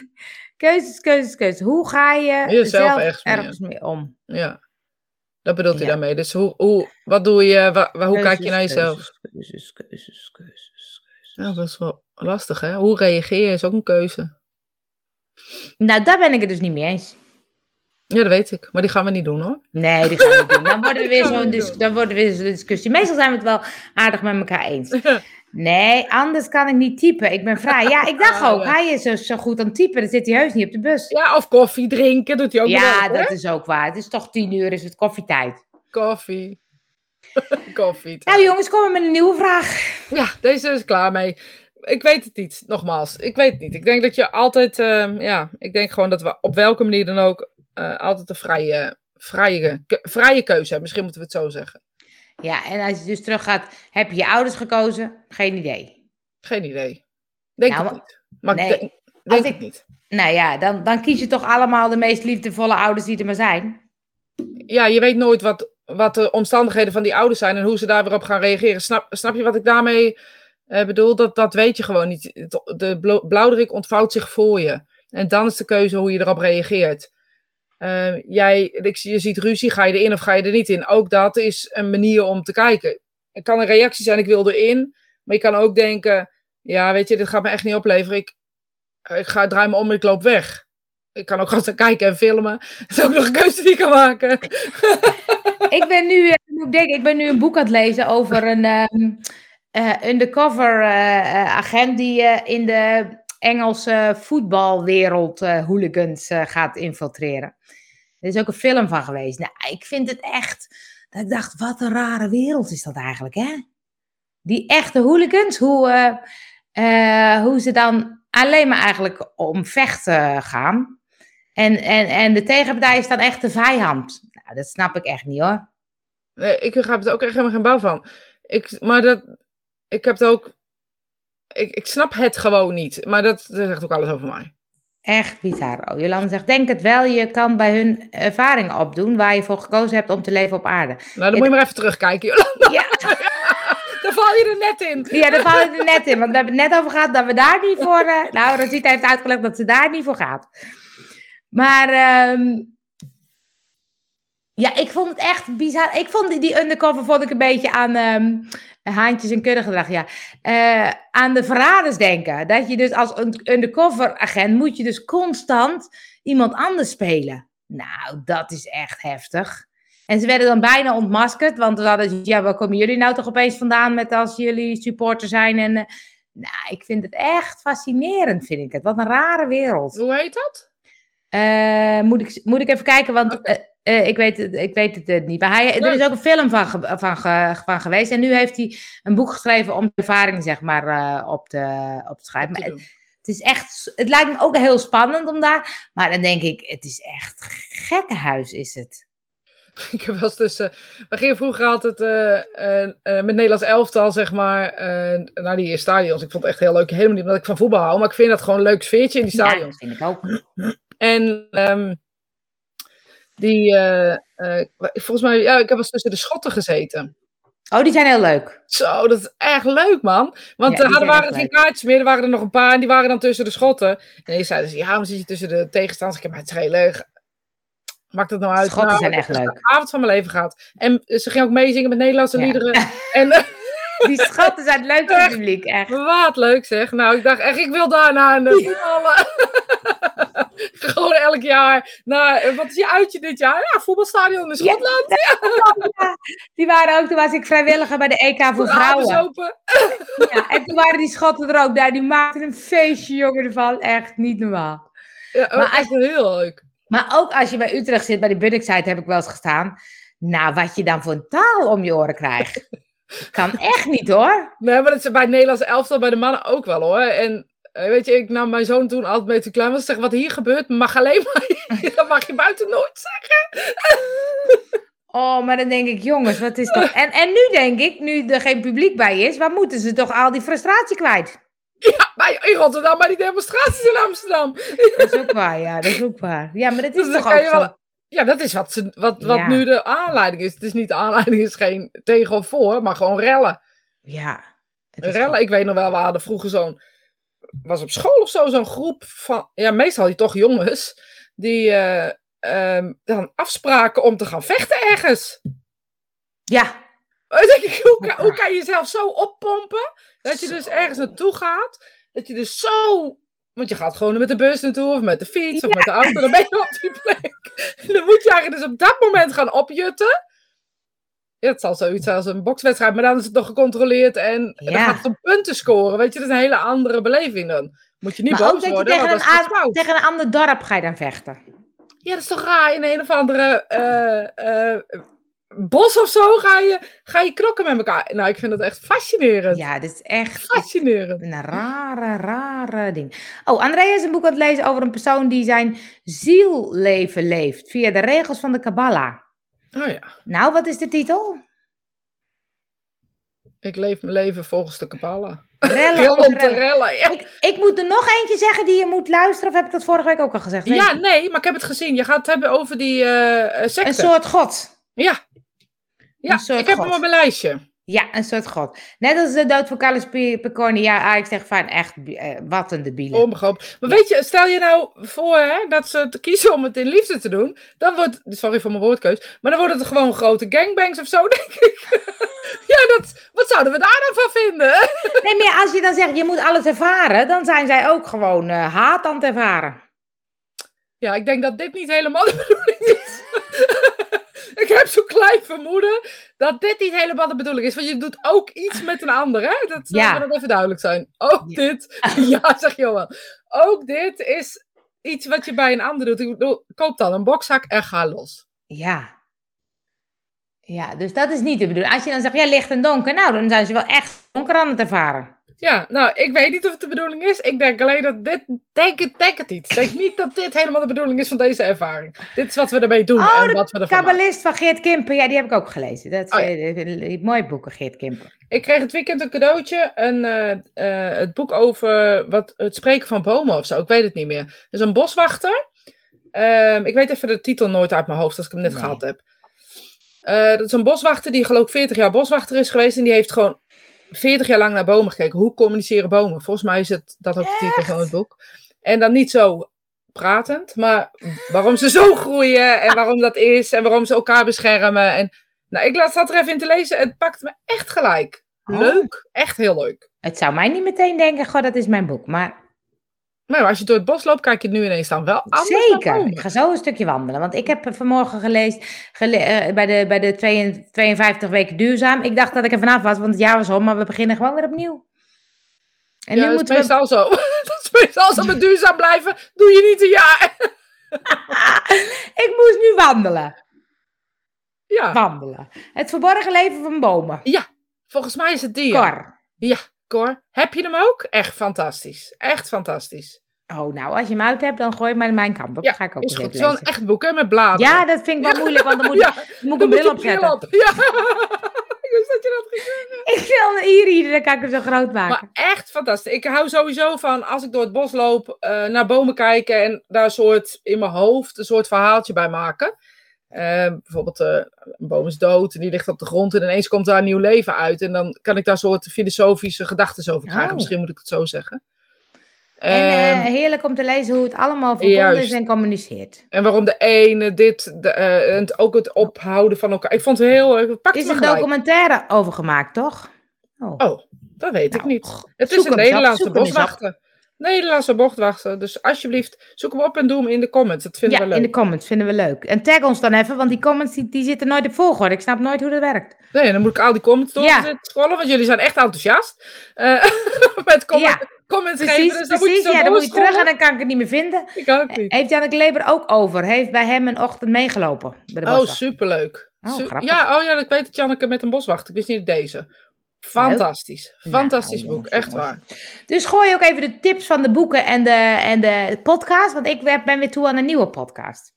Keuzes, keuzes, keuzes. Hoe ga je Jezelf zelf ergens mee om? Ja. Dat bedoelt hij daarmee. Dus hoe, hoe, wat doe je, waar, hoe keuzes, kijk je naar jezelf? Keuzes, keuzes, keuzes, keuzes. Ja, dat is wel lastig, hè? Hoe reageer je is ook een keuze. Nou, daar ben ik het dus niet mee eens. Ja, dat weet ik. Maar die gaan we niet doen, hoor. Nee, die gaan we niet doen. Dan worden we weer zo'n dis we discussie. Meestal zijn we het wel aardig met elkaar eens. Nee, anders kan ik niet typen. Ik ben vrij. Ja, ik dacht ook, hij is zo, zo goed aan het typen. Dan zit hij heus niet op de bus. Ja, of koffie drinken, doet hij ook Ja, dat is ook waar. Het is toch tien uur, is het koffietijd. Koffie. koffie. Nou jongens, kom maar met een nieuwe vraag. Ja, deze is klaar mee. Ik weet het niet, nogmaals. Ik weet het niet. Ik denk dat je altijd, uh, ja, ik denk gewoon dat we op welke manier dan ook uh, altijd een vrije, vrije, vrije keuze hebben. Misschien moeten we het zo zeggen. Ja, en als je dus terug gaat, heb je je ouders gekozen? Geen idee. Geen idee. Denk nou, het niet. Maar nee, denk, denk ik, het niet. Nou ja, dan, dan kies je toch allemaal de meest liefdevolle ouders die er maar zijn. Ja, je weet nooit wat, wat de omstandigheden van die ouders zijn en hoe ze daar weer op gaan reageren. Snap, snap je wat ik daarmee uh, bedoel? Dat, dat weet je gewoon niet. De blauwdruk ontvouwt zich voor je. En dan is de keuze hoe je erop reageert. Uh, jij, je ziet ruzie, ga je erin of ga je er niet in? Ook dat is een manier om te kijken. Het kan een reactie zijn, ik wil erin. Maar je kan ook denken, ja, weet je, dit gaat me echt niet opleveren. Ik, ik ga, draai me om en ik loop weg. Ik kan ook gewoon kijken en filmen. Dat is ook nog een keuze die ik kan maken. ik ben nu, eh, ik denk, ik ben nu een boek aan het lezen over een um, uh, undercover uh, agent die in de Engelse voetbalwereld hooligans gaat infiltreren. Er is ook een film van geweest. Nou, ik vind het echt. Dat ik dacht, wat een rare wereld is dat eigenlijk, hè? Die echte hooligans, hoe, uh, hoe ze dan alleen maar eigenlijk om vechten gaan. En, en, en de tegenpartij is dan echt de vijand. Nou, dat snap ik echt niet hoor. Ik heb het ook echt helemaal geen bouw van. Ik, maar dat, ik heb het ook. Ik, ik snap het gewoon niet. Maar dat, dat zegt ook alles over mij. Echt bizar. Jolanda zegt, denk het wel, je kan bij hun ervaringen opdoen waar je voor gekozen hebt om te leven op aarde. Nou, dan moet je maar even terugkijken, Jolanda. Ja. daar val je er net in. Ja, daar val je er net in, want we hebben het net over gehad dat we daar niet voor... Uh, nou, Rosita heeft uitgelegd dat ze daar niet voor gaat. Maar um, ja, ik vond het echt bizar. Ik vond die, die undercover vond ik een beetje aan... Um, haantjes en kuddegedrag, ja. Uh, aan de verraders denken. Dat je dus als undercover agent moet je dus constant iemand anders spelen. Nou, dat is echt heftig. En ze werden dan bijna ontmaskerd, want we hadden ja, waar komen jullie nou toch opeens vandaan met als jullie supporter zijn? En uh, nou, ik vind het echt fascinerend, vind ik het. Wat een rare wereld. Hoe heet dat? Uh, moet, ik, moet ik even kijken, want okay. Uh, ik, weet het, ik weet het uh, niet. Maar hij, er is ook een film van, van, van, geweest. En nu heeft hij een boek geschreven om de ervaring zeg maar, uh, op, te, op te schrijven. Maar het, het, is echt, het lijkt me ook heel spannend om daar. Maar dan denk ik, het is echt gekkenhuis is het. Ik heb wel eens. We gingen vroeger altijd met Nederlands elftal, zeg maar, naar die stadions. Ik vond het echt heel leuk. Helemaal niet omdat ik van voetbal hou, maar ik vind dat gewoon een leuk sfeertje in die stadions. Ja, dat vind ik ook. En um, die, uh, uh, volgens mij, ja, ik heb eens tussen de schotten gezeten. Oh, die zijn heel leuk. Zo, dat is echt leuk, man. Want ja, er hadden, waren geen kaartjes meer, er waren er nog een paar en die waren dan tussen de schotten. En die zeiden ze, ja, maar zit je tussen de tegenstanders? Ik heb het heel leuk. Maakt het nou uit? Schotten nou, zijn echt leuk. de avond van mijn leven gehad. En ze ging ook meezingen met Nederlandse ja. liederen. En, die schotten zijn het leukste publiek, echt. Wat leuk zeg. Nou, ik dacht echt, ik wil daarna een voetballen. Gewoon elk jaar. Nou, wat is je uitje dit jaar? Ja, voetbalstadion in Schotland. Ja. Die waren ook, toen was ik vrijwilliger bij de EK voor vrouwen. Open. Ja, en toen waren die Schotten er ook daar. Die maakten een feestje, jongen, ervan. Echt niet normaal. Ja, Maar maar heel leuk. Maar ook als je bij Utrecht zit, bij die Bunnicksite heb ik wel eens gestaan. Nou, wat je dan voor een taal om je oren krijgt. Kan echt niet hoor. Nee, maar dat is bij het Nederlandse elftal, bij de mannen ook wel hoor. En eh, weet je, ik nam mijn zoon toen altijd mee te klein was. Zeg, wat hier gebeurt, mag alleen maar... dat mag je buiten nooit zeggen. Oh, maar dan denk ik, jongens, wat is dat? En, en nu denk ik, nu er geen publiek bij is, waar moeten ze toch al die frustratie kwijt? Ja, bij, in Rotterdam, bij die demonstraties in Amsterdam. Dat is ook waar, ja, dat is ook waar. Ja, maar dat is Dus dan toch ook zo. wel- Ja, dat is wat, ze, wat, wat Ja. nu de aanleiding is. Het is niet de aanleiding, is geen tegen of voor, maar gewoon rellen. Ja. Rellen, ik weet nog wel, we hadden vroeger zo'n, was op school of zo, zo'n groep van, ja, meestal die toch jongens, die eh, ehm, dan afspraken om te gaan vechten ergens. Ja, Dan denk ik, hoe, kan, hoe kan je jezelf zo oppompen, dat je dus ergens naartoe gaat, dat je dus zo, want je gaat gewoon met de bus naartoe, of met de fiets, of met de auto, dan ben je op die plek. Dan moet je eigenlijk dus op dat moment gaan opjutten. Ja, het zal zoiets zijn als een bokswedstrijd, maar dan is het nog gecontroleerd en dan gaat het om punten scoren. Weet je, dat is een hele andere beleving dan. Moet je niet maar boos worden, tegen want een, dat is tegen een ander dorp ga je dan vechten. Ja, dat is toch raar. In een of andere eh, eh, bos of zo ga je, ga je knokken met elkaar. Nou, ik vind dat echt fascinerend. Ja, dit is echt Fascinerend. een rare, rare ding. Oh, Andrea is een boek aan het lezen over een persoon die zijn zielleven leeft via de regels van de Kabbalah. Oh ja, Nou, wat is de titel? ik leef mijn leven volgens de Kabbalah. Rellen rellen. rellen. Ja. Ik, ik moet er nog eentje zeggen die je moet luisteren, of heb ik dat vorige week ook al gezegd? Ja, nee, maar ik heb het gezien. Je gaat het hebben over die eh eh, secte. Een soort god. Ja. Ja, ik heb god. hem op mijn lijstje. Ja, een soort god. Net als de dood van Carlos. Ja, ik zeg van echt, eh, wat een debiele. Maar Ja. weet je, stel je nou voor hè, dat ze te kiezen om het in liefde te doen. Dan wordt, sorry voor mijn woordkeus, maar dan worden het gewoon grote gangbangs of zo, denk ik. ja, dat, wat zouden we daar dan van vinden? Nee, maar als je dan zegt, je moet alles ervaren, dan zijn zij ook gewoon eh, haat aan het ervaren. Ja, ik denk dat dit niet helemaal de bedoeling is. Klein vermoeden dat dit niet helemaal de bedoeling is. Want je doet ook iets met een ander, hè? Dat Ja. ja. dat even duidelijk zijn. Ook Ja. dit, ja, zeg Johan. Ook dit is iets wat je bij een ander doet. Ik bedoel, koop dan een bokzak en ga los. Ja. Ja, dus dat is niet de bedoeling. Als je dan zegt, ja, licht en donker, nou, dan zijn ze wel echt donker aan het ervaren. Ja, nou, ik weet niet of het de bedoeling is. Ik denk alleen dat dit, denk het, denk het niet. Ik denk niet dat dit helemaal de bedoeling is van deze ervaring. Dit is wat we ermee doen Oh, en wat we ervan. Kabbalist van Geert Kimper, ja, die heb ik ook gelezen. Dat is Oh, ja. eh, eh, eh, mooie boeken, Geert Kimper. Ik kreeg het weekend een cadeautje. Een, het boek over wat, het spreken van bomen of zo. Ik weet het niet meer. Dus een boswachter. Ehm, ik weet even de titel nooit uit mijn hoofd als ik hem net Nee. gehad heb. Dat is een boswachter die geloof ik 40 jaar boswachter is geweest. En die heeft gewoon 40 jaar lang naar bomen gekeken. Hoe communiceren bomen? Volgens mij is het dat ook de titel van het boek. En dan niet zo pratend, maar waarom ze zo groeien en waarom dat is en waarom ze elkaar beschermen. En, nou, ik laat zat er even in te lezen. Het pakt me echt gelijk. Oh. Leuk, echt heel leuk. Het zou mij niet meteen denken, goh, dat is mijn boek. Maar Maar als je door het bos loopt, kijk je het nu ineens dan wel anders zeker, ik ga zo een stukje wandelen. Want ik heb vanmorgen gelezen gele- eh, bij de, bij de 52 52 weken duurzaam. Ik dacht dat ik er vanaf was, want het jaar was om, maar we beginnen gewoon weer opnieuw. En ja, nu dat moeten is we... meestal zo. dat is meestal zo met duurzaam blijven. Doe je niet een jaar. Ik moest nu wandelen. Ja, Wandelen. Het verborgen leven van bomen. volgens mij is het die. ja. Cor. Ja, Cor. Heb je hem ook? Echt fantastisch. Echt fantastisch. Oh, nou, als je hem uit hebt, dan gooi je maar in mijn. Ja, Dan ga ik ook Is goed. Het is wel een echt boek, hè, met bladeren. Ja, dat vind ik wel moeilijk, want dan moet, Ja, ik- moet ik een bril opzetten. op. Ja. ik wist dat je dat ging. Ik wil hier, hier, dan kan ik hem zo groot maken. Maar echt fantastisch. Ik hou sowieso van, als ik door het bos loop, eh, naar bomen kijken en daar een soort, in mijn hoofd, een soort verhaaltje bij maken. Eh, bijvoorbeeld, eh, een boom is dood en die ligt op de grond en ineens komt daar een nieuw leven uit. En dan kan ik daar soort filosofische gedachten over krijgen. Oh. Misschien moet ik het zo zeggen. En eh, Ehm, heerlijk om te lezen hoe het allemaal verbonden is en communiceert. en waarom de ene dit, de, eh, en ook het ophouden van elkaar. Ik vond het heel, Er pakte is een documentaire over gemaakt, toch? Oh, Oh, dat weet ik Nou, niet. Het is een Nederlandse boswachter. Nederlandse boswachter. Dus alsjeblieft, zoek hem op en doe hem in de comments. Dat vinden Ja, we leuk. in de comments vinden we leuk. En tag ons dan even, want die comments die, die zitten nooit op volgorde. Ik snap nooit hoe dat werkt. Nee, dan moet ik al die comments door Ja. scrollen, want jullie zijn echt enthousiast. Eh, met comment, Ja. Comments Precies, geven. Dus dan moet je Ja, dan moet je terug en dan kan ik het niet meer vinden. Ik ook niet. Heeft Janneke Leber ook over. Heeft bij hem een ochtend meegelopen. Bij de Oh, superleuk. Oh, Su- grappig. ja, oh ja, ik weet dat Janneke met een boswacht. Ik wist niet deze. Fantastisch. Fantastisch Nou, boek, echt waar. Dus gooi ook even de tips van de boeken en de, en de podcast. Want ik ben weer toe aan een nieuwe podcast.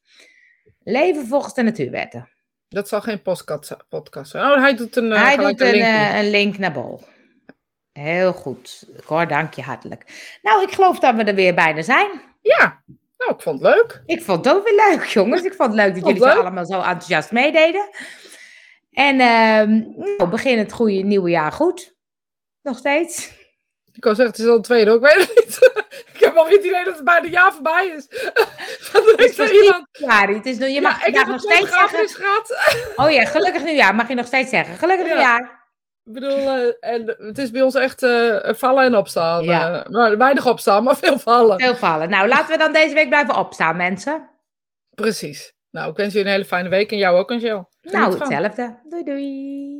Leven volgens de natuurwetten. Dat zal geen podcast podcast zijn. Oh, hij doet een, eh, Hij doet een, eh, een link naar Bol. Heel goed. Cor, dank je hartelijk. Nou, ik geloof dat we er weer bijna zijn. Ja, nou, ik vond het leuk. Ik vond het ook weer leuk, jongens. Ik vond het leuk dat Vond jullie het zo leuk? allemaal zo enthousiast meededen. En ehm nou, begin het goede nieuwe jaar goed. Nog steeds. Ik wou zeggen, het is al een tweede, ook. ik weet het niet. ik heb alweer het idee dat het bijna jaar voorbij is. Het is iemand, januari. Het is je mag ja, ik heb nog steeds steeds zeggen. gehad. Oh ja, gelukkig nieuwjaar. Mag je nog steeds zeggen. Gelukkig Ja. nieuwjaar. Ik bedoel, eh, en het is bij ons echt eh, vallen en opstaan. Ja. eh. maar weinig opstaan, maar veel vallen. Veel vallen. Nou, laten we dan deze week blijven opstaan, mensen. Precies. Nou, ik wens jullie een hele fijne week en jou ook, Angel. Nou, hetzelfde. Doei doei.